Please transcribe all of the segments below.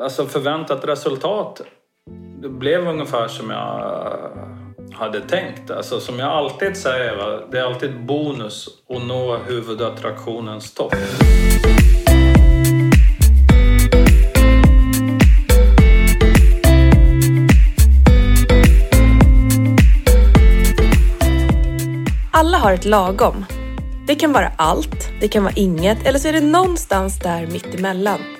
Alltså förväntat resultat, det blev ungefär som jag hade tänkt. Alltså som jag alltid säger, va? det är alltid bonus att nå huvudattraktionens topp. Alla har ett lagom. Det kan vara allt, det kan vara inget eller så är det någonstans där mitt emellan.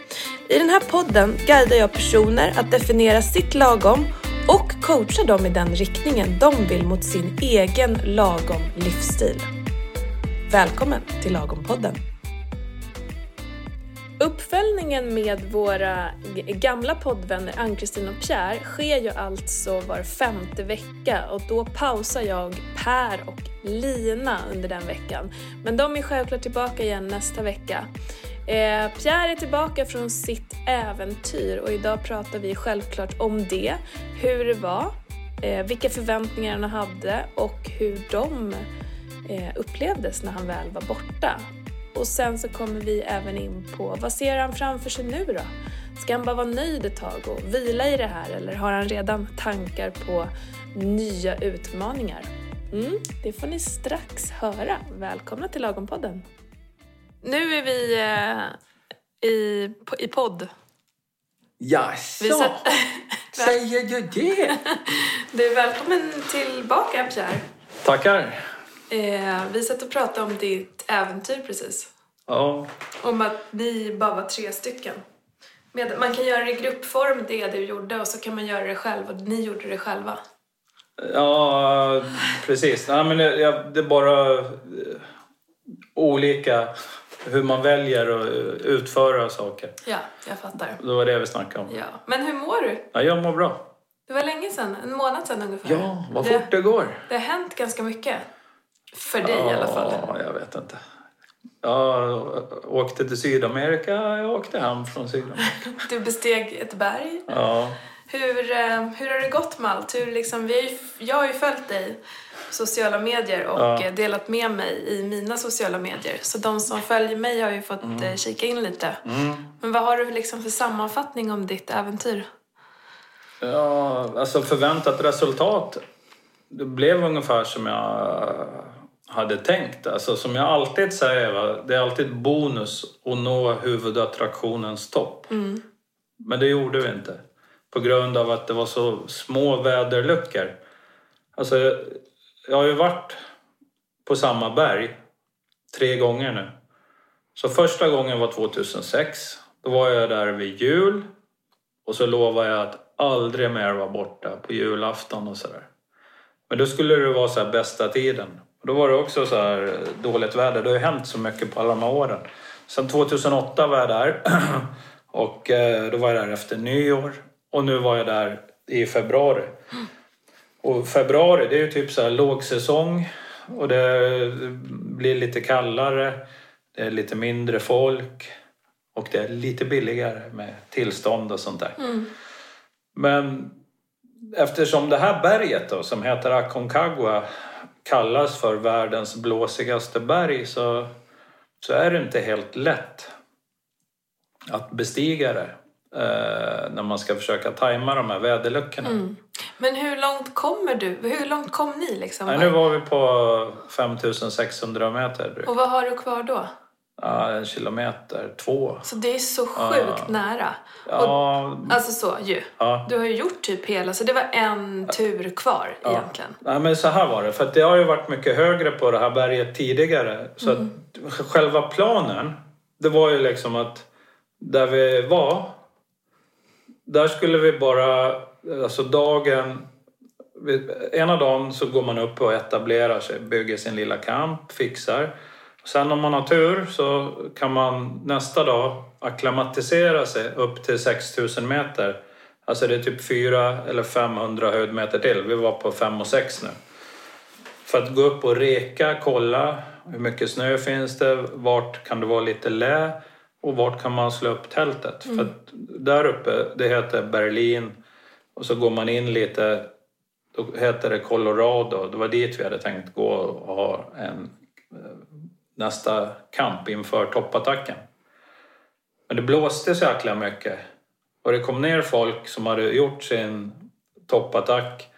I den här podden guidar jag personer att definiera sitt lagom och coachar dem i den riktningen de vill mot sin egen lagom livsstil. Välkommen till Lagom-podden! Uppföljningen med våra gamla poddvänner Ann-Kristin och Pierre sker ju alltså var femte vecka och då pausar jag Per och Lina under den veckan. Men de är självklart tillbaka igen nästa vecka. Eh, Pierre är tillbaka från sitt äventyr och idag pratar vi självklart om det, hur det var, eh, vilka förväntningar han hade och hur de eh, upplevdes när han väl var borta. Och sen så kommer vi även in på vad ser han framför sig nu då? Ska han bara vara nöjd ett tag och vila i det här eller har han redan tankar på nya utmaningar? Mm, det får ni strax höra. Välkomna till Lagompodden! Nu är vi eh, i, i podd. Jaså? Satt- Säger du det? Du är välkommen tillbaka Pierre. Tackar. Eh, vi satt och pratade om ditt äventyr precis. Ja, Om att ni bara var tre stycken. Med, man kan göra det i gruppform, det du gjorde, och så kan man göra det själv och ni gjorde det själva. ja precis. Nej, men det, det är bara eh, olika hur man väljer att eh, utföra saker. Ja, jag fattar. Det var det vi snackade om. Ja. Men hur mår du? Ja, jag mår bra. Det var länge sedan, en månad sedan ungefär. Ja, vad det, fort det går. det har hänt ganska mycket. För dig i alla fall. Ja, jag vet inte. Jag åkte till Sydamerika, jag åkte hem från Sydamerika. Du besteg ett berg. Ja, Hur, eh, hur har det gått med allt? Hur liksom, vi jag har ju följt dig på sociala medier och Ja. eh, delat med mig i mina sociala medier. Så de som följer mig har ju fått eh, kika in lite. Men vad har du liksom för sammanfattning om ditt äventyr? ja alltså förväntat resultat. Det blev ungefär som jag hade tänkt. Alltså som jag alltid säger, va? det är alltid bonus att nå huvudattraktionens topp. Men det gjorde vi inte. På grund av att det var så små väderluckor. Alltså, jag har ju varit på samma berg tre gånger nu. Så första gången var 2006. Då var jag där vid jul. Och så lovade jag att aldrig mer vara borta på julafton och sådär. Men då skulle det vara så här bästa tiden. Då var det också så här dåligt väder. Det har ju hänt så mycket på alla de här åren. Sen 2008 var jag där. Och eh, då var jag där efter nyår. Och nu var jag där i februari. Och februari det är ju typ så här lågsäsong. Och det blir lite kallare. Det är lite mindre folk. Och det är lite billigare med tillstånd och sånt där. Men eftersom det här berget då, som heter Aconcagua kallas för världens blåsigaste berg så, så är det inte helt lätt att bestiga det eh, när man ska försöka tajma de här väderluckorna. Men hur långt kommer du? Hur långt kom ni liksom? Nej, nu var vi på 5600 meter drygt. Och vad har du kvar då? Ja, en kilometer, två. Så det är så sjukt nära. Ja, Alltså så ju. ja. Du har ju gjort typ hela, så det var en tur kvar egentligen. Nej, men så här var det. För det har ju varit mycket högre på det här berget tidigare. Så att själva planen, det var ju liksom att där vi var, där skulle vi bara, alltså dagen, ena dagen så går man upp och etablerar sig, bygger sin lilla camp, fixar. Sen om man har tur så kan man nästa dag akklimatisera sig upp till 6000 meter. Alltså det är typ 4 eller 500 höjdmeter till. Vi var på 5 och 6 nu. För att gå upp och reka, kolla hur mycket snö finns det, vart kan det vara lite lä och vart kan man slå upp tältet. För att där uppe, det heter Berlin och så går man in lite, då heter det Colorado. Det var dit vi hade tänkt gå och ha en nästa kamp inför toppattacken. Men det blåste så jäkla mycket. Och det kom ner folk som hade gjort sin toppattack.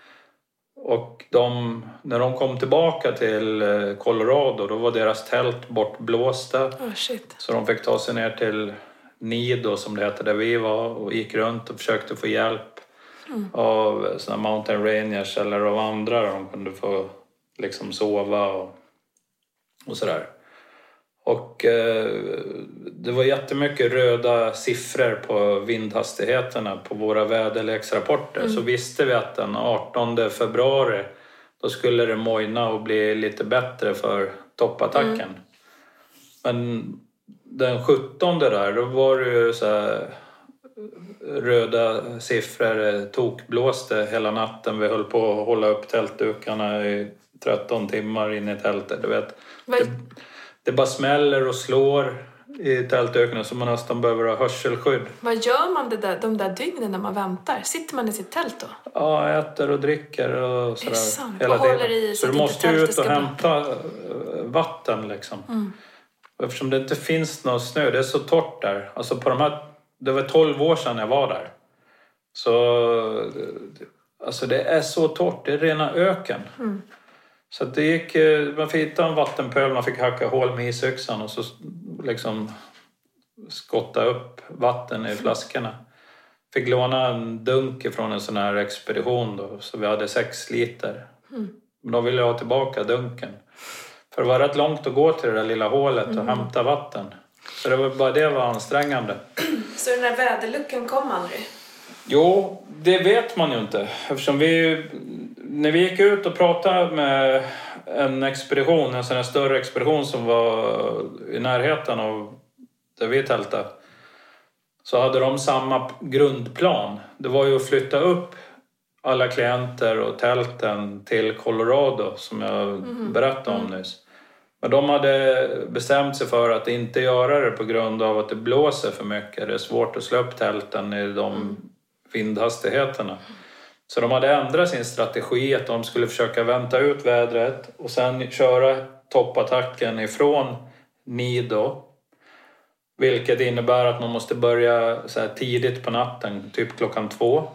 Och de, när de kom tillbaka till eh, Colorado då var deras tält bortblåsta. Oh. Så de fick ta sig ner till Nido som det hette där vi var och gick runt och försökte få hjälp av såna mountain rangers eller av andra där de kunde få liksom sova och, och sådär. Och eh, det var jättemycket röda siffror på vindhastigheterna på våra väderleksrapporter. Så visste vi att den 18 februari då skulle det mojna och bli lite bättre för toppattacken. Men den 17 där, då var det ju så här röda siffror. Tokblåste hela natten. Vi höll på att hålla upp tältdukarna i 13 timmar inne i tältet. Du vet. Vad, Det, det bara smäller och slår i tältdukarna så man nästan behöver ha hörselskydd. vad gör man det där, de där dygnen när man väntar? Sitter man i sitt tält då? Ja, äter och dricker och sådär. sant? Hela Och håller i så du måste ju ut och hämta eh, vatten liksom. Och Eftersom det inte finns någon snö, det är så torrt där. Alltså på de här, det var 12 år sedan jag var där. Så alltså det är så torrt, det är rena öken. Så det gick, eh, man fick hitta en vattenpöl, man fick hacka hål med isyxan och så liksom skotta upp vatten i flaskorna. Fick låna en dunk från en sån här expedition då, så vi hade sex liter. Men då ville jag ha tillbaka dunken. För det var rätt långt att gå till det där lilla hålet och hämta vatten. Så det var bara det var ansträngande. Så den där väderluckan kom aldrig? Jo, det vet man ju inte. Eftersom vi, när vi gick ut och pratade med en expedition, en sån här större expedition som var i närheten av där vi tältade. Så hade de samma grundplan. Det var ju att flytta upp alla klienter och tälten till Colorado som jag berättade om nyss. Men de hade bestämt sig för att inte göra det på grund av att det blåser för mycket. Det är svårt att slå upp tälten i de vindhastigheterna. Så de hade ändrat sin strategi att de skulle försöka vänta ut vädret och sen köra toppattacken ifrån Nido. Vilket innebär att man måste börja tidigt på natten, typ klockan två.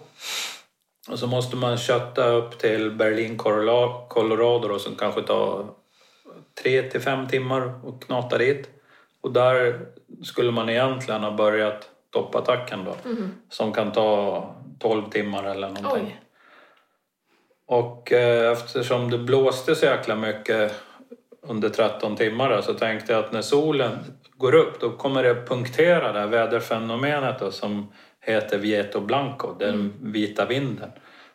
Och så måste man kötta upp till Berlin, Colorado då, som kanske tar tre till fem timmar och knata dit. Och där skulle man egentligen ha börjat toppattacken då. Som kan ta 12 timmar eller någonting. Oj. Och eh, eftersom det blåste så jäkla mycket under 13 timmar så tänkte jag att när solen går upp då kommer det punktera det här väderfenomenet då, som heter Vieto Blanco, den vita vinden.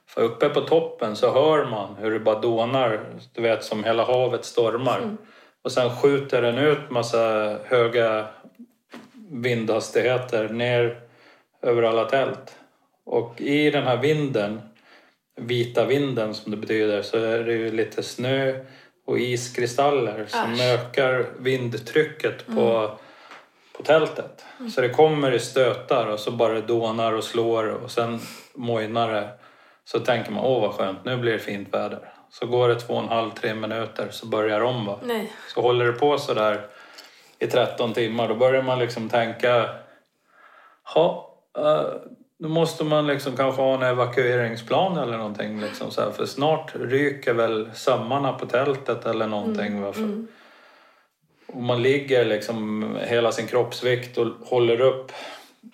För uppe på toppen så hör man hur det bara dånar, du vet som hela havet stormar. Och sen skjuter den ut massa höga vindhastigheter ner över alla tält. Och i den här vinden, vita vinden som det betyder, så är det ju lite snö och iskristaller som Äsch. ökar vindtrycket på, på tältet. Så det kommer i stötar och så bara dånar och slår och sen mojnar det. Så tänker man, åh vad skönt, nu blir det fint väder. Så går det två och en halv, tre minuter så börjar om. Va? Nej. Så håller det på så där i 13 timmar, då börjar man liksom tänka... Ja, eh, då måste man liksom kanske ha en evakueringsplan eller någonting. Liksom så här, för snart ryker väl sömmarna på tältet eller någonting. va? För- Och man ligger liksom hela sin kroppsvikt och håller upp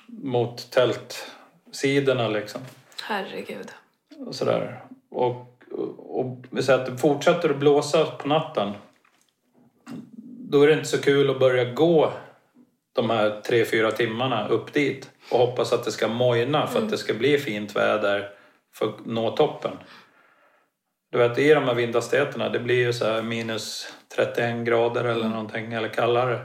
mot tältsidorna liksom Herregud. och sådär. Och, och, och säger att fortsätter att blåsa på natten. Då är det inte så kul att börja gå de här tre, fyra timmarna upp dit och hoppas att det ska mojna för att det ska bli fint väder för att nå toppen. Du vet, i de här vindhastigheterna, det blir ju så här minus 31 grader eller någonting, eller kallare.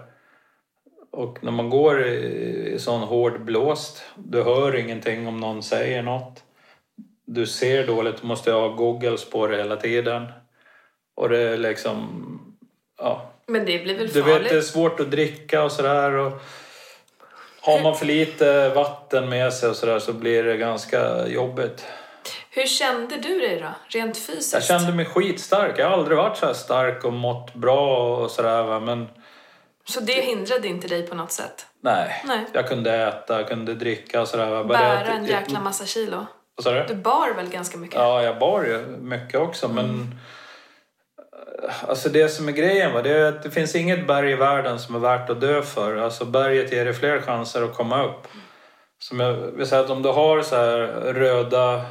Och när man går i, i sån hård blåst, du hör ingenting om någon säger något. Du ser dåligt, du måste ha goggles på dig hela tiden. Och det är liksom... Ja, Men det blir väl du farligt? vet, det är svårt att dricka och sådär. Och har man för lite vatten med sig och sådär så blir det ganska jobbigt. Hur kände du dig då, rent fysiskt? Jag kände mig skitstark. Jag har aldrig varit så stark och mått bra och sådär. Men Så det hindrade inte dig på något sätt? Nej. Nej. Jag kunde äta, jag kunde dricka och sådär. Bära en jäkla massa kilo. Vad sa du? Du bar väl ganska mycket? Ja, jag bar ju mycket också, men... Alltså det som är grejen va, det är att det finns inget berg i världen som är värt att dö för. Alltså berget ger dig fler chanser att komma upp. Som jag vill säga att om du har så röda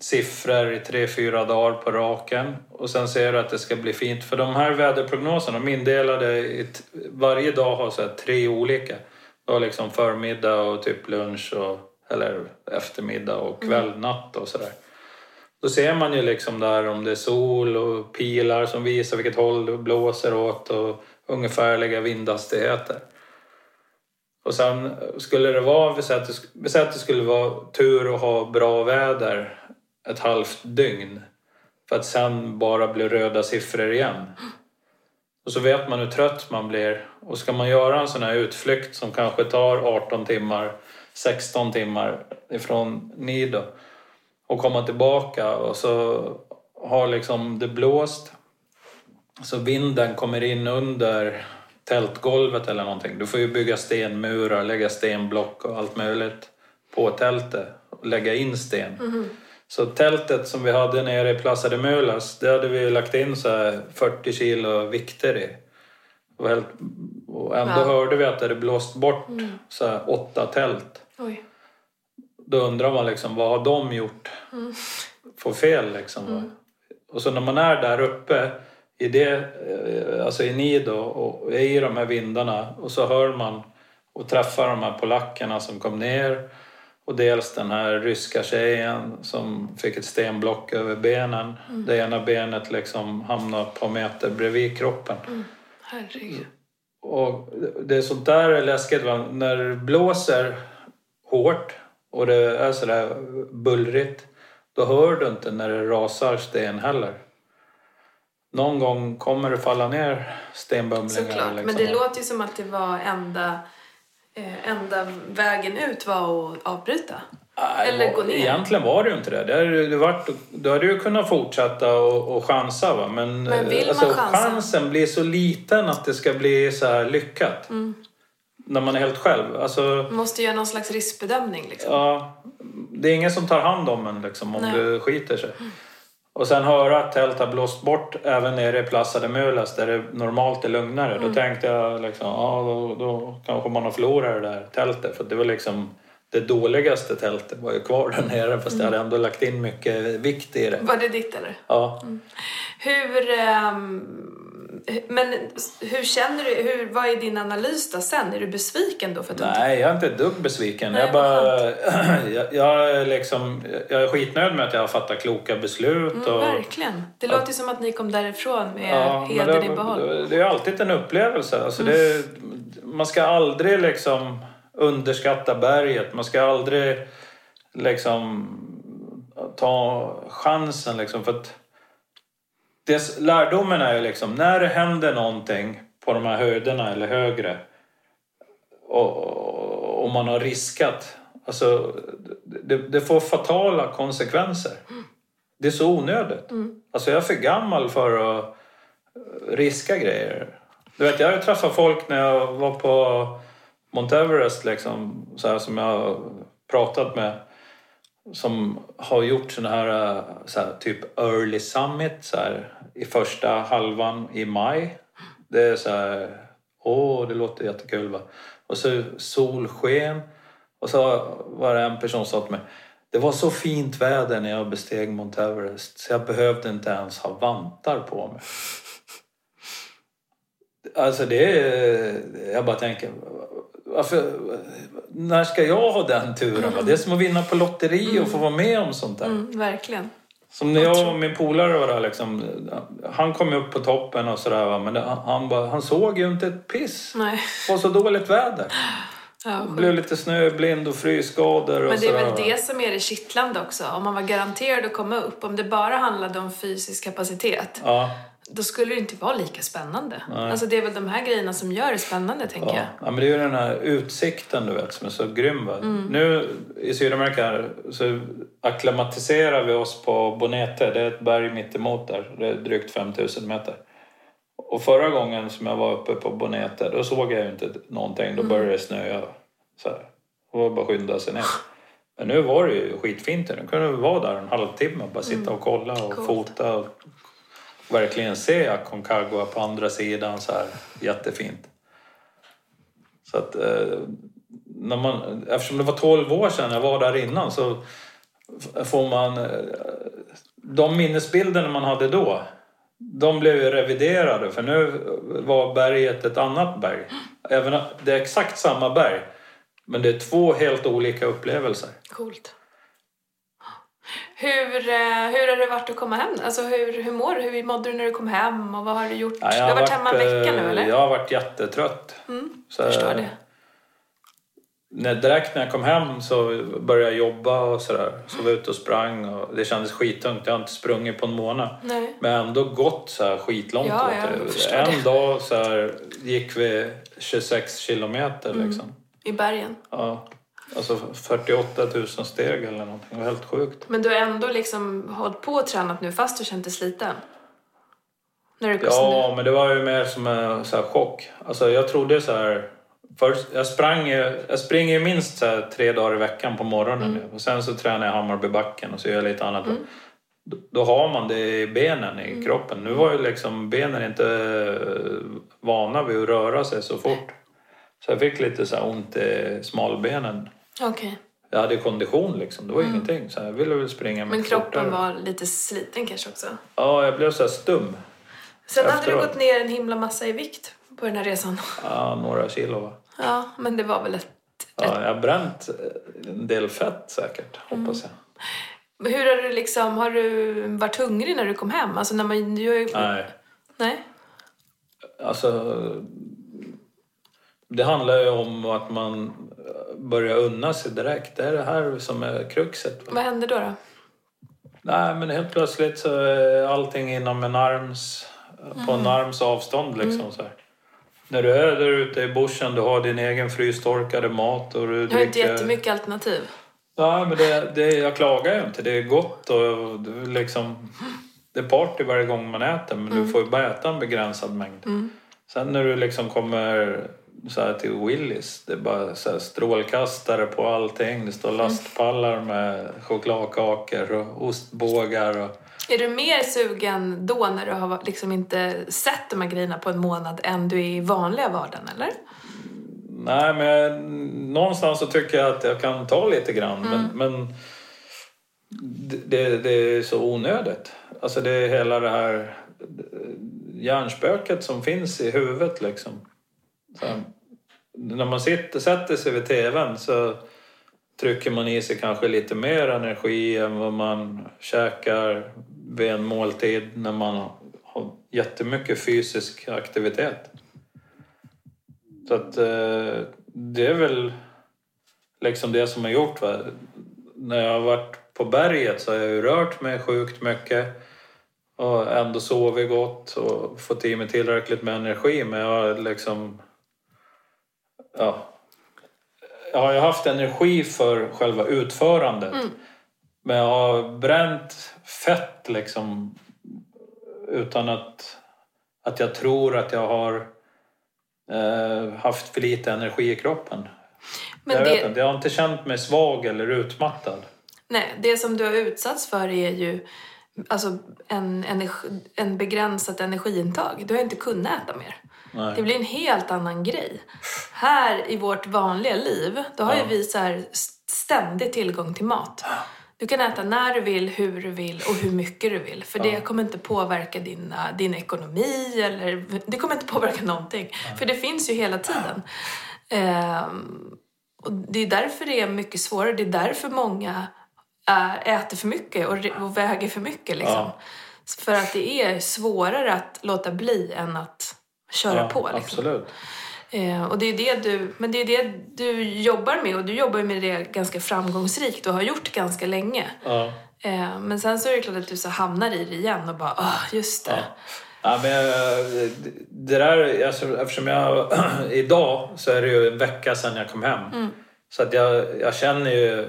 siffror i tre, fyra dagar på raken och sen ser du att det ska bli fint. För de här väderprognoserna, de indelade i... Varje dag har så tre olika. Du har liksom förmiddag och typ lunch och... Eller eftermiddag och kväll, natt och sådär. Då ser man ju liksom där om det är sol och pilar som visar vilket håll det blåser åt och ungefärliga vindhastigheter. Och sen skulle det vara, vi säger att det, att det skulle vara tur att ha bra väder ett halvt dygn för att sen bara bli röda siffror igen. Och så vet man hur trött man blir. Och ska man göra en sån här utflykt som kanske tar 18 timmar, 16 timmar ifrån Nido och komma tillbaka och så har liksom det blåst så vinden kommer in under tältgolvet eller någonting. Du får ju bygga stenmurar, lägga stenblock och allt möjligt på tältet och lägga in sten. Så tältet som vi hade nere i Plaza de Mulas, det hade vi lagt in så här 40 kilo vikter i. Och ändå Wow. hörde vi att det hade blåst bort så här åtta tält. Oj. Då undrar man liksom, vad har de gjort för fel liksom? Och så när man är där uppe i det, eh, alltså i Nido och är i de här vindarna och så hör man och träffar de här polackerna som kom ner och dels den här ryska tjejen som fick ett stenblock över benen. Det ena benet liksom hamnade ett par meter bredvid kroppen. Herregud. Och det är sånt där är läskigt. Va? När det blåser hårt och det är sådär bullrigt då hör du inte när det rasar sten heller. Någon gång kommer det falla ner stenbumlingar. Såklart. liksom. Men det låter ju som att det var enda, eh, enda vägen ut var att avbryta. Nej, Eller gå ner. Egentligen var det ju inte det. det hade, ju varit, du hade ju kunnat fortsätta och, och chansa. Va? Men, Men vill eh, man chansa? chansen blir så liten att det ska bli så här lyckat. Mm. När man är helt själv. Alltså, Man måste göra någon slags riskbedömning liksom. Ja, det är ingen som tar hand om en liksom, om Nej. du skiter sig. Och sen höra att tält har blåst bort även nere i Plaza de Mulas där det normalt är lugnare. Då tänkte jag liksom, ja då, då kanske man har förlorat det där tältet. För det var liksom det dåligaste tältet var ju kvar där nere fast jag hade ändå lagt in mycket vikt i det. Var det ditt eller? Ja. Hur... ehm, men hur känner du? Hur, vad är din analys då sen? Är du besviken då för att du inte... Nej, jag är inte ett dugg besviken. Nej, jag, bara, jag, jag, är liksom, jag är skitnöjd med att jag har fattat kloka beslut. Mm, och, verkligen. Det låter ju som att ni kom därifrån med Ja, heder i det, behåll. Mm. det är alltid en upplevelse. Alltså det, man ska aldrig liksom underskatta berget. Man ska aldrig liksom ta chansen. Liksom, för att det, lärdomen är ju liksom när det händer någonting på de här höjderna eller högre och, och man har riskat. Alltså, det, det får fatala konsekvenser. Det är så onödigt. Alltså jag är för gammal för att riska grejer. Du vet, jag har träffat folk när jag var på Mount Everest liksom, så här, som jag har pratat med som har gjort såna här, så här typ early summit så här, i första halvan i maj. Det är så här, åh det låter jättekul va. Och så solsken. Och så var det en person som sa till mig det var så fint väder när jag besteg Mount Everest så jag behövde inte ens ha vantar på mig. Alltså det är... Jag bara tänker... Varför, när ska jag ha den turen? va? Det är som att vinna på lotteri och få vara med om sånt där. Mm, verkligen. Som när jag och min polare var där liksom. Han kom upp på toppen och sådär va, men det, han, bara, han såg ju inte ett piss. Nej. Det var så dåligt väder. Ja, blev lite snöblind och frysskador och Men det är väl det som är det kittlande också. Om man var garanterad att komma upp. Om det bara handlade om fysisk kapacitet. Ja, Då skulle det inte vara lika spännande. Alltså det är väl de här grejerna som gör det spännande tänker ja. jag. ja, men det är ju den här utsikten du vet som är så grym. Va? Nu i Sydamerika så akklimatiserar vi oss på Bonete. Det är ett berg mittemot där. Det är drygt 5000 meter. Och förra gången som jag var uppe på Bonete då såg jag ju inte någonting. Då började det snöa Så här. Det var bara att skynda sig ner. Men nu var det ju skitfint. Nu kunde vi vara där en halvtimme och bara sitta och kolla och Coolt. fota. Och verkligen se Aconcagua på andra sidan. Så här. Jättefint. Så att, eh, när man, eftersom det var 12 år sedan jag var där innan så får man... Eh, de minnesbilderna man hade då, de blev ju reviderade för nu var berget ett annat berg. Även, det är exakt samma berg, men det är två helt olika upplevelser. Coolt. Hur, eh, hur har det varit att komma hem? Alltså hur, hur mår du? Hur mådde du när du kom hem? Och vad har du gjort? Ja, du har varit hemma en vecka nu eh, eller? Jag har varit jättetrött. Mm, Så, förstår det. När, direkt när jag kom hem så började jag jobba och sådär. Så var jag ute och sprang och det kändes skittungt. Jag har inte sprungit på en månad. Nej. Men ändå gått så här skitlångt. Ja, förstår en det. dag så här gick vi 26 kilometer Mm. liksom. I bergen. Ja. Alltså 48 000 steg eller någonting. Det var helt sjukt. Men du har ändå liksom hållit på och tränat nu fast du känt dig sliten? När du Ja, men det var ju mer som en så här chock. Alltså jag trodde så här... Först, jag, sprang ju, jag springer minst så här tre dagar i veckan på morgonen nu. Och sen så tränar jag Hammarbybacken och så gör jag lite annat. Då, då har man det i benen, i kroppen. Nu var ju liksom benen inte eh, vana vid att röra sig så fort. Så jag fick lite så ont i smalbenen. Okej. Jag hade kondition liksom, det var ingenting. Så jag ville väl springa Men kroppen fortare. var lite sliten kanske också? Ja, jag blev så stum. Sen hade du gått ner en himla massa i vikt på den här resan. Ja, några kilo. Ja, men det var väl ett... Ja, jag har bränt en del fett säkert, hoppas jag. Hur har du liksom, har du varit hungrig när du kom hem? Alltså när man... Du. Nej, Nej? alltså... Det handlar ju om att man börjar unna sig direkt. Det är det här som är kruxet. va? Vad hände då? då? Nej, men helt plötsligt så är allting inom en arms... På en arms avstånd liksom så här. När du är där ute i bushen, du har din egen frystorkade mat och du Du har inte dricker... jättemycket alternativ. Nej, men det, det, jag klagar ju inte. Det är gott och är liksom... Det är party varje gång man äter, men du får ju bara äta en begränsad mängd. Sen när du liksom kommer så här till Willys, det är bara så här strålkastare på allting. Det står lastpallar med chokladkakor och ostbågar. Och... Är du mer sugen då när du har liksom inte sett de här grejerna på en månad än du är i vanliga vardagen, eller? Nej, men jag, någonstans så tycker jag att jag kan ta lite grann. Men, men det, det, det är så onödigt. Alltså det är hela det här hjärnspöket som finns i huvudet liksom. Så, här, när man sitter, sätter sig vid tvn så trycker man i sig kanske lite mer energi än vad man käkar vid en måltid när man har jättemycket fysisk aktivitet. Så att eh, det är väl liksom det som har gjort. Va? När jag har varit på berget så har jag ju rört mig sjukt mycket och ändå sovit gott och fått i mig tillräckligt med energi. Men jag har liksom... Ja. Jag har ju haft energi för själva utförandet. Men jag har bränt fett liksom utan att, att jag tror att jag har eh, haft för lite energi i kroppen. Men jag det, vet inte, jag har inte känt mig svag eller utmattad. nej, det som du har utsatts för är ju alltså, en, energi, en begränsat energiintag. Du har inte kunnat äta mer. Nej. Det blir en helt annan grej. Här i vårt vanliga liv, då har ju vi så här ständig tillgång till mat. Du kan äta när du vill, hur du vill och hur mycket du vill. För det kommer inte påverka dina, din ekonomi eller det kommer inte påverka någonting. För det finns ju hela tiden. Ehm, och det är därför det är mycket svårare. Det är därför många äter för mycket och, och väger för mycket. Liksom. Ja. För att det är svårare att låta bli än att köra Ja, på. Liksom. Absolut. Eh, och det är det du, men det är det du jobbar med och du jobbar med det ganska framgångsrikt och har gjort ganska länge. Ja. Eh, men sen så är det klart att du så hamnar i det igen och bara, ah, just det. Ja, men jag- det där, alltså, eftersom jag idag så är det ju en vecka sedan jag kom hem. Så att jag, jag känner ju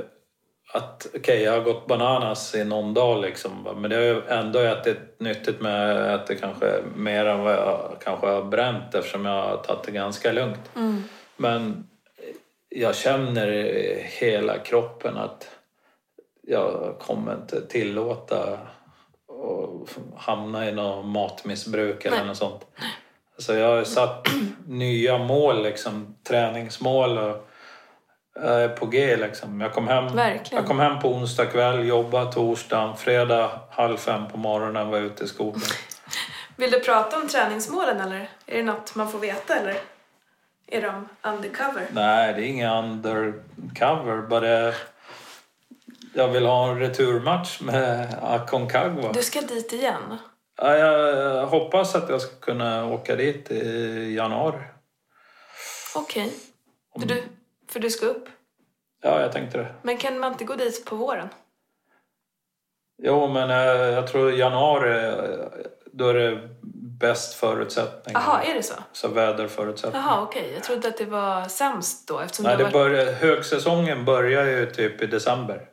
att okej, jag har gått bananas i någon dag liksom. Men det har ju ändå ätit nyttigt med att äta kanske mer än vad jag kanske har bränt eftersom jag har tagit det ganska lugnt. Men jag känner i hela kroppen att jag kommer inte tillåta att hamna i något matmissbruk eller Nej. något sånt. Så jag har satt nya mål, liksom, träningsmål och på G liksom. Jag kom hem, Verkligen. jag kom hem på onsdag kväll, jobbade torsdagen, fredag halv fem på morgonen var jag ute i skogen. Vill du prata om träningsmålen eller? Är det något man får veta eller? Är de undercover? Nej, det är inga undercover. Bara jag vill ha en returmatch med Aconcagua. Du ska dit igen? Ja, jag hoppas att jag ska kunna åka dit i januari. Okej. För Du, för du ska upp? Ja, jag tänkte det. Men kan man inte gå dit på våren? Jo, men eh, jag tror januari, eh, då är det bäst förutsättningar. Jaha, är det så? Så väderförutsättningar. Jaha, okej. Jag trodde att det var sämst då eftersom Nej, det var... börjar, högsäsongen börjar ju typ i december.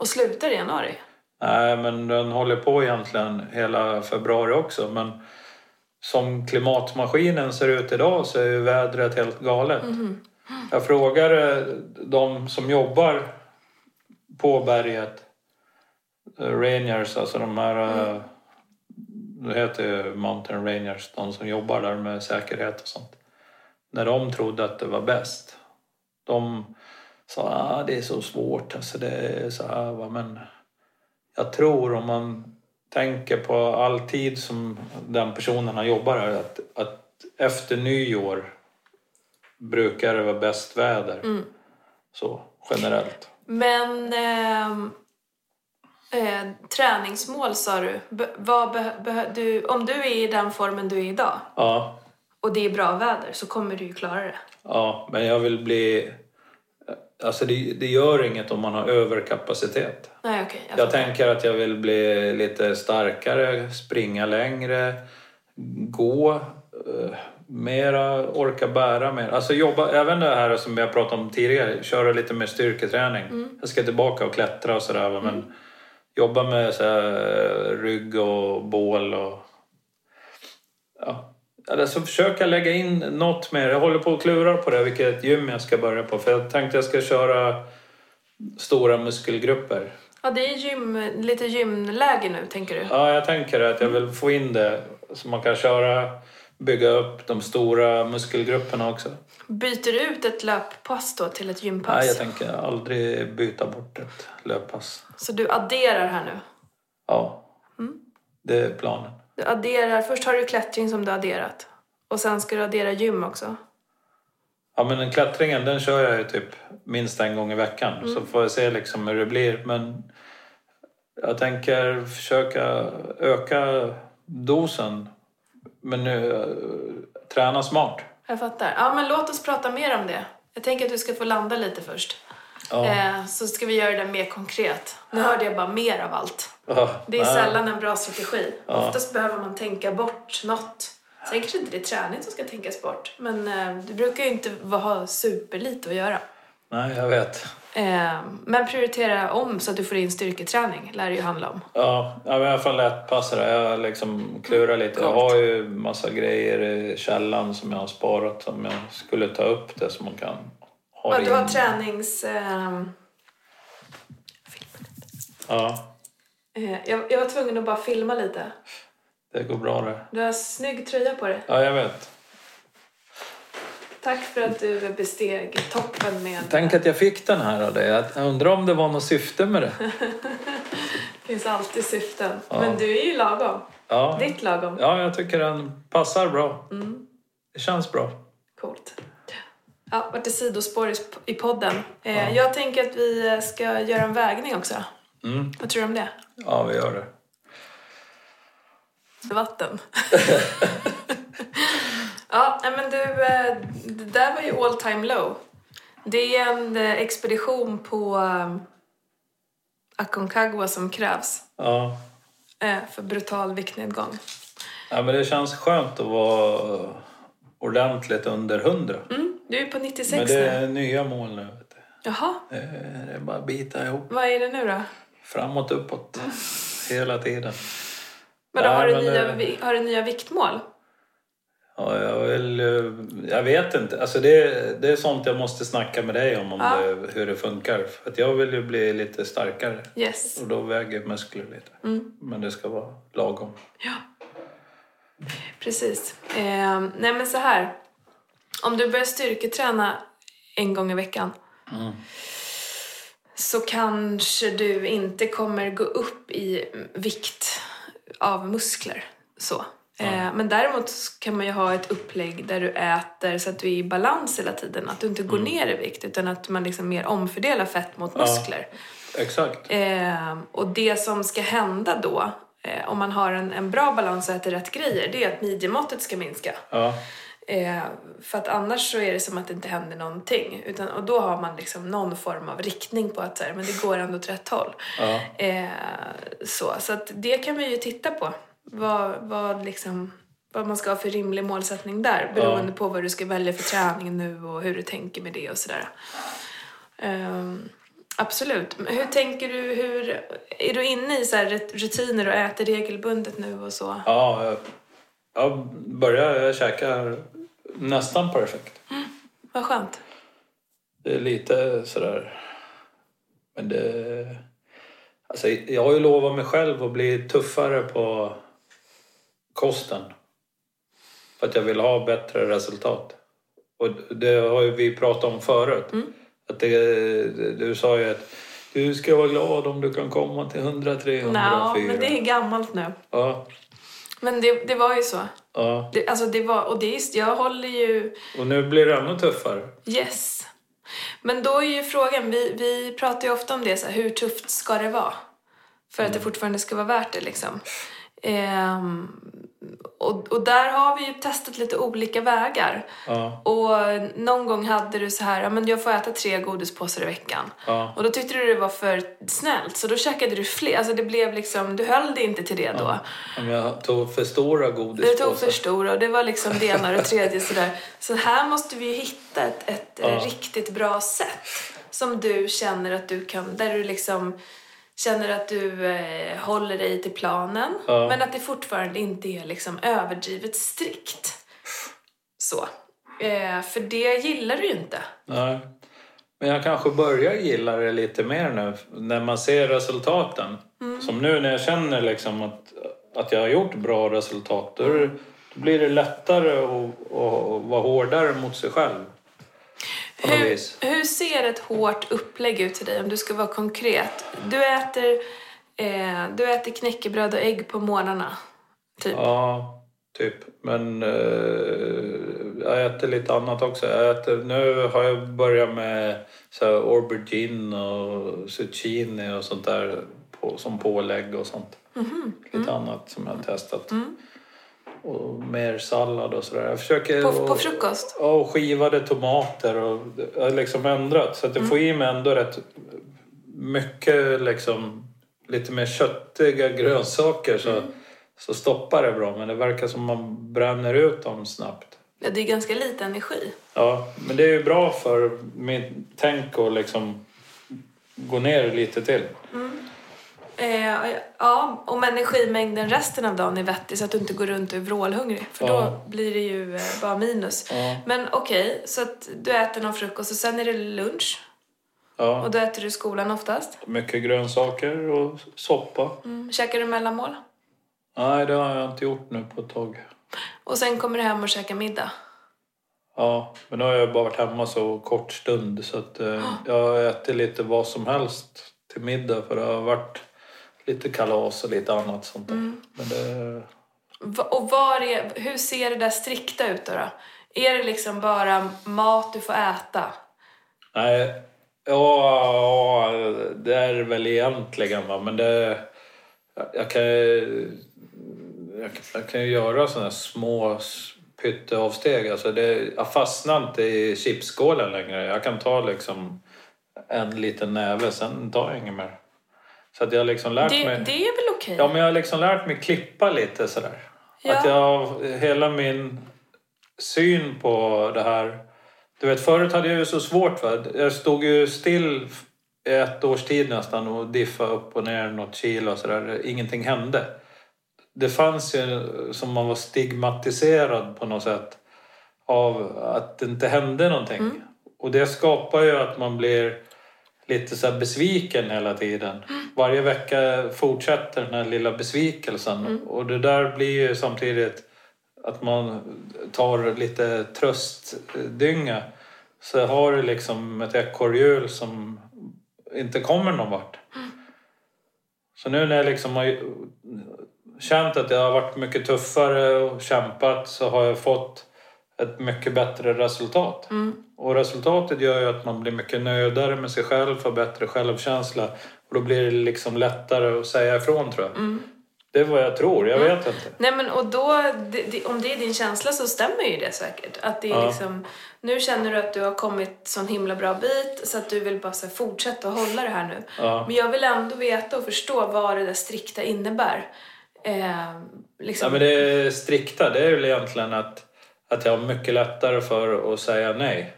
och slutar i januari. Nej, men den håller på egentligen hela februari också. Men som klimatmaskinen ser ut idag så är ju vädret helt galet. Jag frågade de som jobbar på berget, eh, Rangers, alltså de här, eh, det heter Mountain Rangers, de som jobbar där med säkerhet och sånt. När de trodde att det var bäst. De sa att ah, det är så svårt, alltså det är så här, va, men jag tror om man tänker på all tid som den personen har jobbat här att, att efter nyår brukar det vara bäst väder. Så generellt. Men ehm, eh, träningsmål sa du. Be, du. Om du är i den formen du är idag Ja, och det är bra väder så kommer du ju klara det. ja, men jag vill bli... Alltså det, det gör inget om man har överkapacitet. Nej, okej. jag Jag tänker att jag vill bli lite starkare, springa längre, gå eh, mera, orka bära mer. Alltså jobba, även det här som jag pratade om tidigare, köra lite mer styrketräning. Jag ska tillbaka och klättra och sådär men jobba med så här, rygg och bål och ja. Alltså försöka lägga in något mer. Jag håller på att klura på det, vilket gym jag ska börja på. För jag tänkte jag ska köra stora muskelgrupper. Ja, det är gym, lite gymläge nu, tänker du? Ja, jag tänker att jag vill få in det så man kan köra, bygga upp de stora muskelgrupperna också. Byter du ut ett löppass då till ett gympass? Nej, jag tänker aldrig byta bort ett löppass. Så du adderar här nu? Ja, det är planen. Du adderar, först har du klättring som du adderat. Och sen ska du addera gym också. Ja, men den klättringen den kör jag ju typ minst en gång i veckan. Så får jag se liksom hur det blir. Men jag tänker försöka öka dosen. Men nu, eh, träna smart. Jag fattar. Ja, men låt oss prata mer om det. Jag tänker att du ska få landa lite först. Ja. Eh, så ska vi göra det mer konkret. Nu hörde jag bara mer av allt. Ja, Det är nej. sällan en bra strategi. Ja. Oftast behöver man tänka bort något. Sen kanske inte det är träning som ska tänkas bort. Men eh, det brukar ju inte ha superlite att göra. Nej, jag vet. Eh, men prioritera om så att du får in styrketräning, lär det ju handla om. Ja, jag vill i alla fall lättpassare. Jag liksom klurar lite. Jag har ju massa grejer i källan som jag har sparat som jag skulle ta upp det så man kan ha Ja, det du har in. tränings... Eh, Ja, eh, jag, jag var tvungen att bara filma lite. det går bra det. Du har snygg tröja på dig. Ja, jag vet. Tack för att du besteg toppen med... Tänk att jag fick den här av dig. Jag undrar om det var något syfte med det. Det finns alltid syften. Ja. Men du är ju lagom. Ja, Ditt lagom. ja jag tycker den passar bra. Det känns bra. Coolt. Ja, vart det sidospår i- podden. Eh, Jag tänker att vi ska göra en vägning också. Mm. Vad tror du om det? Ja, vi gör det. Vatten. ja, men du, eh, det där var ju all time low. Det är en eh, expedition på eh, Aconcagua som krävs Ja. för brutal viktnedgång. ja, men det känns skönt att vara ordentligt under 100. Mm, du är på 96 Men det nu. är nya mål nu. Vet du. Jaha, Det är bara att bita ihop. vad är det nu då? Framåt, uppåt. Hela tiden. Men då Nej, har, du men, nya, vi- har du nya viktmål? Ja, jag, vill, eh, jag vet inte. Alltså det, det är sånt jag måste snacka med dig om, om Ja. det, hur det funkar. För att jag vill ju bli lite starkare. Yes. Och då väger muskler lite. Mm. Men det ska vara lagom. Ja. Precis. Eh, nej men så här. Om du börjar styrketräna en gång i veckan Mm. så kanske du inte kommer gå upp i vikt av muskler. Så. Eh, men däremot kan man ju ha ett upplägg där du äter så att du är i balans hela tiden. Att du inte går ner i vikt utan att man liksom mer omfördelar fett mot Mm. Ja. muskler. Exakt. Eh, och det som ska hända då, eh, om man har en, en bra balans och äter rätt grejer, det är att midjemåttet ska minska. Ja. Eh, för att annars så är det som att det inte händer någonting. Utan, och då har man liksom någon form av riktning på att så här, men det går ändå åt rätt håll. Ja. Så så att det kan vi ju titta på. Vad, vad, liksom, vad man ska ha för rimlig målsättning där. Beroende på vad du ska välja för träning nu och hur du tänker med det och sådär. Ehm, absolut. Men hur tänker du? Hur, är du inne i så rutiner och äter regelbundet nu och så? Ja, jag, jag börjar, jag käkar nästan perfekt. Vad skönt. Det är lite sådär... Men det... Alltså, jag har ju lovat mig själv att bli tuffare på kosten. För att jag vill ha bättre resultat. Och det har ju vi pratat om förut. Att det, du sa ju att du ska vara glad om du kan komma till 100, 300, Nå, 400. men det är gammalt nu. Ja, Men det, det var ju så. ja. Det, alltså det var, och det är, jag håller ju... Och nu blir det ännu tuffare. Yes. Men då är ju frågan, vi, vi pratar ju ofta om det, så här, hur tufft ska det vara? För att det fortfarande ska vara värt det liksom. Ehm, och, och där har vi ju testat lite olika vägar. Ja, Och någon gång hade du så här, ja men jag får äta tre godispåsar i veckan. ja. Och då tyckte du det var för snällt, så då käkade du fler. Alltså det blev liksom, du höll dig inte till det då. Om jag tog för stora Du godispåsar. tog för stora och det var liksom det ena och det tredje sådär. Så här måste vi ju hitta ett, ett Ja. riktigt bra sätt. Som du känner att du kan, där du liksom känner att du eh, håller dig till planen. Ja. Men att det fortfarande inte är liksom överdrivet strikt. Så. Eh, för det gillar du ju inte. Nej. Men jag kanske börjar gilla det lite mer nu när man ser resultaten. Som nu när jag känner liksom att, att jag har gjort bra resultat. Då, då blir det lättare att, att vara hårdare mot sig själv. Hur, hur ser ett hårt upplägg ut till dig om du ska vara konkret? Du äter, eh, du äter knäckebröd och ägg på morgnarna. Typ. Ja, typ. Men eh, jag äter lite annat också. Jag äter, nu har jag börjat med så här, aubergine och zucchini och sånt där på, som pålägg och sånt. Lite annat som jag har testat. Och mer sallad och sådär. Jag försöker... På, och, på frukost? Ja, och skivade tomater och jag har liksom ändrat. Så att jag får i mig ändå rätt mycket liksom lite mer köttiga grönsaker så, så stoppar det bra. Men det verkar som man bränner ut dem snabbt. Ja, det är ganska lite energi. Ja, men det är ju bra för mitt tänk att liksom gå ner lite till. Eh, ja, om energimängden resten av dagen är vettig så att du inte går runt och är vrålhungrig. För Ja. då blir det ju eh, bara minus. Ja. Men okej, så att du äter någon frukost och sen är det lunch. Ja, Och då äter du i skolan oftast. mycket grönsaker och soppa. Mm. Käkar du mellanmål? Nej, det har jag inte gjort nu på ett tag. Och sen kommer du hem och käkar middag. Ja, men nu har jag bara varit hemma så kort stund så att eh, jag ätit lite vad som helst till middag för det har varit lite kalas och lite annat sånt där. Men det, Och var är, hur ser det där strikta ut då, då? Är det liksom bara mat du får äta? nej, ja, det är väl egentligen va, men det, jag, kan jag, jag kan ju göra sådana små pytteavsteg. Alltså det, jag fastnar inte i chipsskålen längre. Jag kan ta liksom en liten näve, sen tar jag inget mer. Så att jag har liksom lärt Det, mig... det är väl okej? Ja, men jag har liksom lärt mig klippa lite sådär. Ja. Att jag, hela min syn på det här... Du vet, förut hade jag ju så svårt. Va? Jag stod ju still i ett års tid nästan och diffade upp och ner något kilo och sådär. Ingenting hände. det fanns ju som man var stigmatiserad på något sätt av att det inte hände någonting. Och det skapar ju att man blir lite så här besviken hela tiden. Varje vecka fortsätter den här lilla besvikelsen. Och det där blir ju samtidigt att man tar lite tröstdynga. Så har du liksom ett ekorrhjul som inte kommer någon vart. Så nu när jag liksom har känt att jag har varit mycket tuffare och kämpat så har jag fått ett mycket bättre resultat. Och resultatet gör ju att man blir mycket nöjdare med sig själv, får bättre självkänsla. Och då blir det liksom lättare att säga ifrån tror jag. Det är vad jag tror, jag vet inte. Nej men och då, det, det, om det är din känsla så stämmer ju det säkert. Att det är Ja. liksom, nu känner du att du har kommit sån himla bra bit så att du vill bara så här, fortsätta hålla det här nu. Ja. Men jag vill ändå veta och förstå vad det där strikta innebär. Eh, liksom. Ja, men det strikta det är väl egentligen att, att jag har mycket lättare för att säga nej.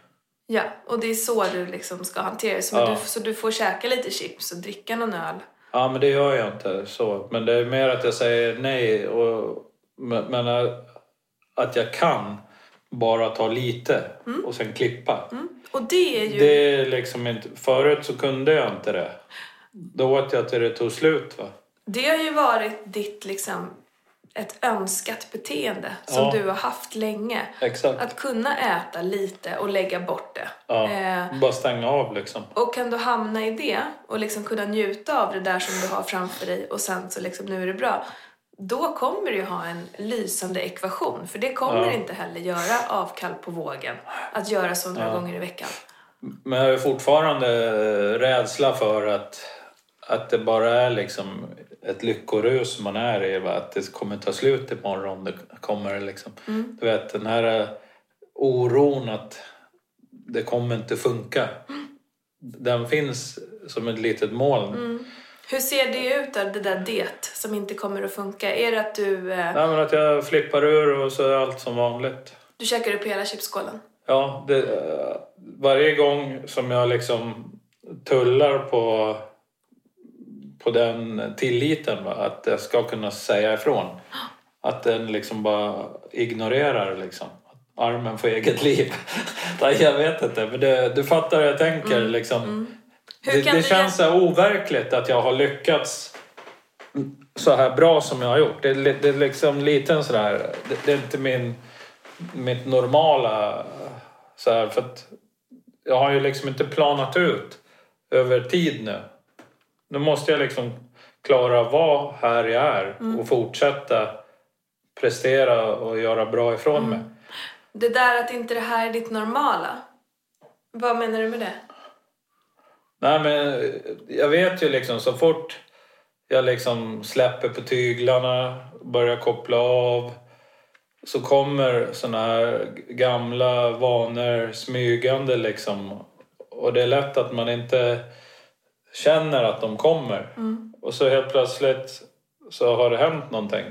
Ja, och det är så du liksom ska hantera det. Så, Ja. du, så du får käka lite chips och dricka någon öl. Ja, men det gör jag inte så. Men det är mer att jag säger nej. Och, men att jag kan bara ta lite och sen klippa. Och det är ju... Det är liksom inte... Förut så kunde jag inte det. Då åt jag till det tog slut. Va? Det har ju varit ditt liksom ett önskat beteende som Ja. du har haft länge. Exakt. Att kunna äta lite och lägga bort det. Ja, Eh, bara stänga av liksom. och kan du hamna i det och liksom kunna njuta av det där som du har framför dig och sen så liksom nu är det bra. Då kommer du ha en lysande ekvation. För det kommer Ja. inte heller göra avkall på vågen. Att göra så några gånger i veckan. Men jag har fortfarande rädsla för att, att det bara är liksom ett lyckorus man är i. Va? Att det kommer ta slut imorgon. Det kommer liksom, Du vet den här eh, oron att det kommer inte funka. Den finns som ett litet moln. Hur ser det ut där, det där det som inte kommer att funka? Är det att du, eh, Nej, men att jag flippar ur och så är allt som vanligt. du käkar upp hela chipsskålen? Ja, det, eh, varje gång som jag liksom tullar på, på den tilliten, va? att jag ska kunna säga ifrån. Att den liksom bara ignorerar liksom. Armen får eget liv. Jag vet inte, men det, du fattar hur jag tänker. Liksom. Hur Det, det känns så här overkligt att jag har lyckats så här bra som jag har gjort. Det, är li- det är liksom lite en sådär, det, det är inte min, mitt normala så här, för att jag har ju liksom inte planat ut över tid nu. Nu måste jag liksom klara att vara här jag är och fortsätta prestera och göra bra ifrån mig. Det där att inte det här är ditt normala. Vad menar du med det? Nej men jag vet ju liksom så fort jag liksom släpper på tyglarna, börjar koppla av så kommer såna här gamla vanor smygande liksom. Och det är lätt att man inte känner att de kommer. Och så helt plötsligt så har det hänt någonting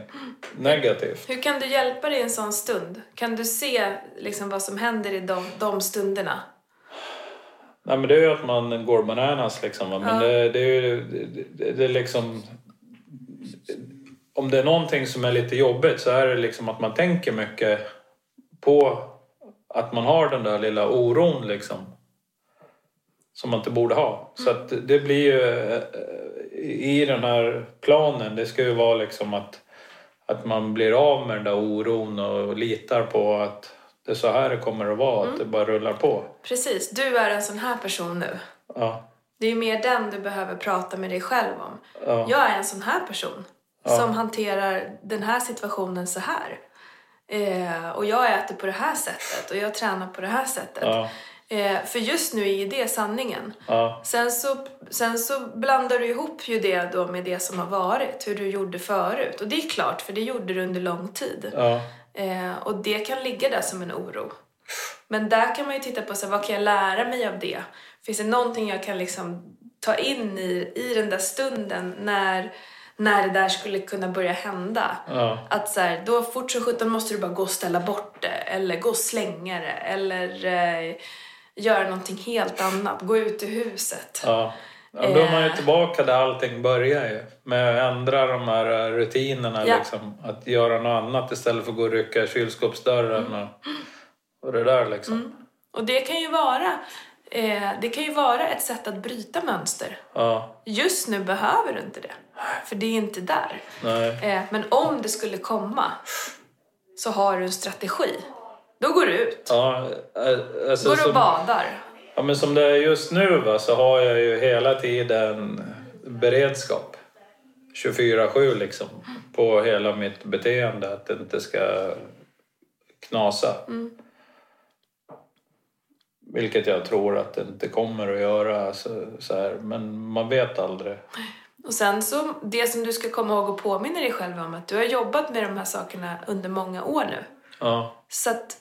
negativt. Hur kan du hjälpa dig i en sån stund? Kan du se liksom vad som händer i de, de stunderna? Nej men det är ju att man går bananas liksom. Men Ja. det, det är ju det, det är liksom... Om det är någonting som är lite jobbigt så är det liksom att man tänker mycket på att man har den där lilla oron liksom. Som man inte borde ha. Så att det blir ju eh, i den här planen, det ska ju vara liksom att, att man blir av med den där oron och litar på att det är så här det kommer att vara, att det bara rullar på. Precis, du är en sån här person nu. Ja. Det är mer den du behöver prata med dig själv om. Ja. Jag är en sån här person som hanterar den här situationen så här. Eh, och jag äter på det här sättet och jag tränar på det här sättet. Ja. Eh, för just nu är ju det sanningen. Ja. Sen så, sen så blandar du ihop ju det då med det som har varit, hur du gjorde förut. Och det är klart, för det gjorde du under lång tid. Ja. Eh, och det kan ligga där som en oro. Men där kan man ju titta på så här, vad kan jag lära mig av det? Finns det någonting jag kan liksom ta in i, i den där stunden när, när det där skulle kunna börja hända? Ja. Att så här, då fort som sjutton måste du bara gå och ställa bort det eller gå och slänga det eller eh, göra någonting helt annat. Gå ut ur huset. Ja. Ja, då är man ju Eh. tillbaka där allting börjar ju. Med att ändra de här rutinerna Ja. liksom. Att göra något annat istället för att gå och rycka i kylskåpsdörren Mm. och, och det där liksom. Och det kan ju vara eh, det kan ju vara ett sätt att bryta mönster. Ja, Just nu behöver du inte det. För det är inte där. nej. Eh, men om det skulle komma så har du en strategi. Då går du ut. Ja, eh, alltså, Går du och som, badar. ja, men som det är just nu va, så har jag ju hela tiden beredskap. 24-7 liksom. På hela mitt beteende. Att det inte ska knasa. Vilket jag tror att det inte kommer att göra. Så, så här. Men man vet aldrig. Och sen så, det som du ska komma ihåg och påminna dig själv om att du har jobbat med de här sakerna under många år nu. Ja, Så att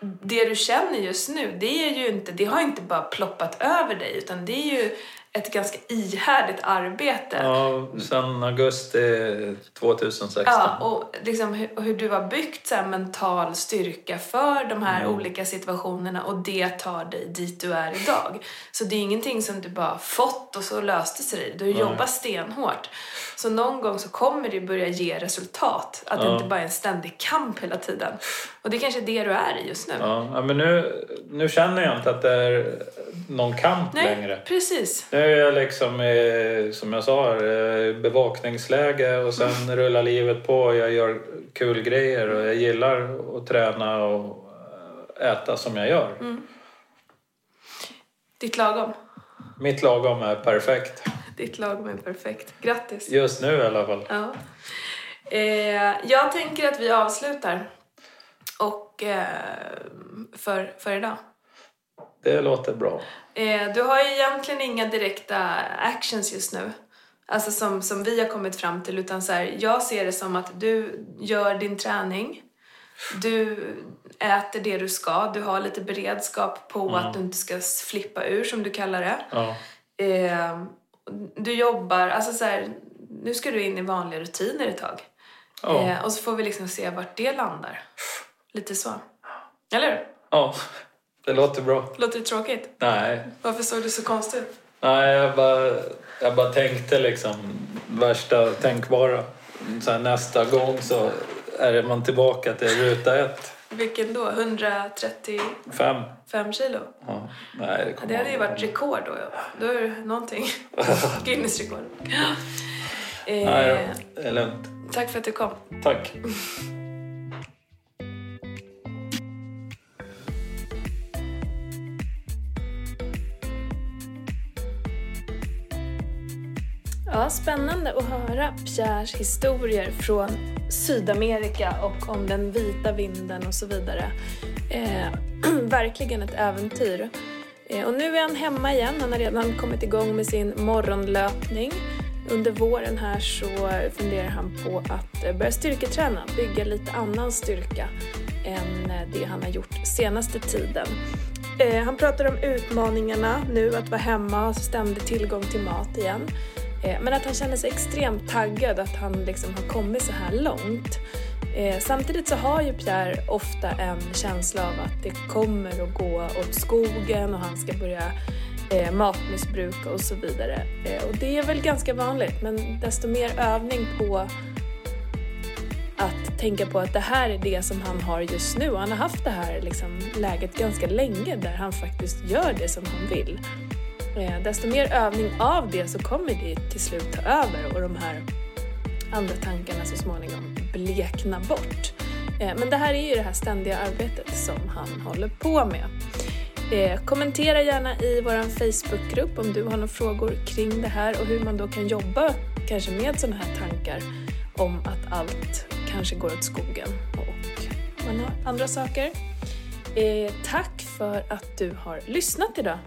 det du känner just nu, det är ju inte, det har inte bara ploppat över dig utan det är ju ett ganska ihärdigt arbete. ja sen augusti 2016. Ja, och liksom hur, hur du har byggt så mental styrka för de här Mm. olika situationerna och det tar dig dit du är idag. Så det är ingenting som du bara fått och så löste sig det. Du har jobbat stenhårt. Så någon gång så kommer det börja ge resultat. Att det Ja. inte bara är en ständig kamp hela tiden. Och det är kanske är det du är i just nu. Ja, men nu, nu känner jag inte att det är någon kamp Nej, längre. precis. Nu är jag liksom i, som jag sa, i bevakningsläge och sen rullar livet på. Jag gör kul grejer och jag gillar att träna och äta som jag gör. Ditt lagom. Mitt lagom är perfekt. Ditt lagom är perfekt. Grattis. Just nu i alla fall. Ja. Eh, jag tänker att vi avslutar. Och eh, för, för idag. Det låter bra. Eh, du har ju egentligen inga direkta actions just nu. Alltså som, som vi har kommit fram till. Utan så här, jag ser det som att du gör din träning. Du äter det du ska. Du har lite beredskap på att du inte ska flippa ur som du kallar det. Ja. Eh, du jobbar, alltså så här, nu ska du in i vanliga rutiner ett tag. Ja. Eh, och så får vi liksom se vart det landar. Lite så. Eller ja, det låter bra. Låter det tråkigt? Nej, Varför såg du så konstigt ut? Nej, jag bara, jag bara tänkte liksom värsta tänkbara. Så här, nästa gång så är man tillbaka till ruta ett. Vilken då? 135 Fem. kilo? Ja, nej, det, kommer Det hade ju varit rekord då. ja. Då är det någonting. Guinness rekord. Nej, Eh, det är lugnt. tack för att du kom. Tack. Ja, spännande att höra Pierres historier från Sydamerika och om den vita vinden och så vidare. Eh, verkligen ett äventyr. Eh, och nu är han hemma igen. Han har redan kommit igång med sin morgonlöpning. Under våren här så funderar han på att eh, börja styrketräna, bygga lite annan styrka än eh, det han har gjort senaste tiden. Eh, han pratar om utmaningarna nu att vara hemma och ha ständig tillgång till mat igen. Eh, men att han känner sig extremt taggad att han liksom har kommit så här långt. Eh, samtidigt så har ju Pierre ofta en känsla av att det kommer att gå åt skogen och han ska börja eh, matmissbruka och så vidare. Och det är väl ganska vanligt men desto mer övning på att tänka på att det här är det som han har just nu och han har haft det här liksom, läget ganska länge där han faktiskt gör det som han vill. Eh, desto mer övning av det så kommer det till slut ta över och de här andra tankarna så småningom blekna bort. Eh, men det här är ju det här ständiga arbetet som han håller på med. Eh, kommentera gärna i vår Facebookgrupp om du har några frågor kring det här och hur man då kan jobba kanske med sådana här tankar om att allt kanske går åt skogen och man har andra saker. Tack för att du har lyssnat idag.